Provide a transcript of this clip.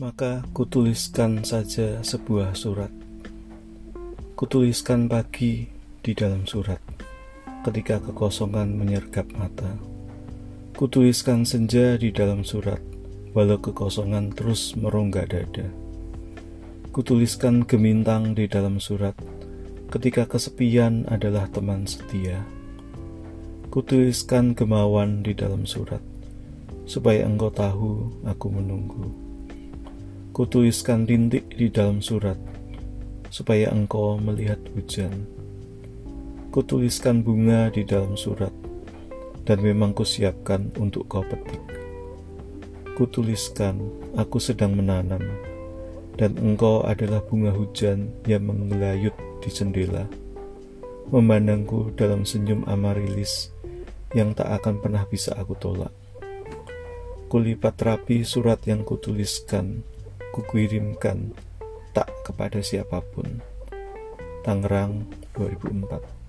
Maka kutuliskan saja sebuah surat. Kutuliskan pagi di dalam surat ketika kekosongan menyergap mata. Kutuliskan senja di dalam surat walau kekosongan terus merongga dada. Kutuliskan gemintang di dalam surat ketika kesepian adalah teman setia. Kutuliskan gemawan di dalam surat supaya engkau tahu aku menunggu. Kutuliskan rintik di dalam surat supaya engkau melihat hujan. Kutuliskan bunga di dalam surat dan memang kusiapkan untuk kau petik. Kutuliskan aku sedang menanam dan engkau adalah bunga hujan yang mengelayut di jendela, memandangku dalam senyum amarilis yang tak akan pernah bisa aku tolak. Kulipat rapi surat yang kutuliskan, kukirimkan, tak kepada siapa pun. Tangerang 2004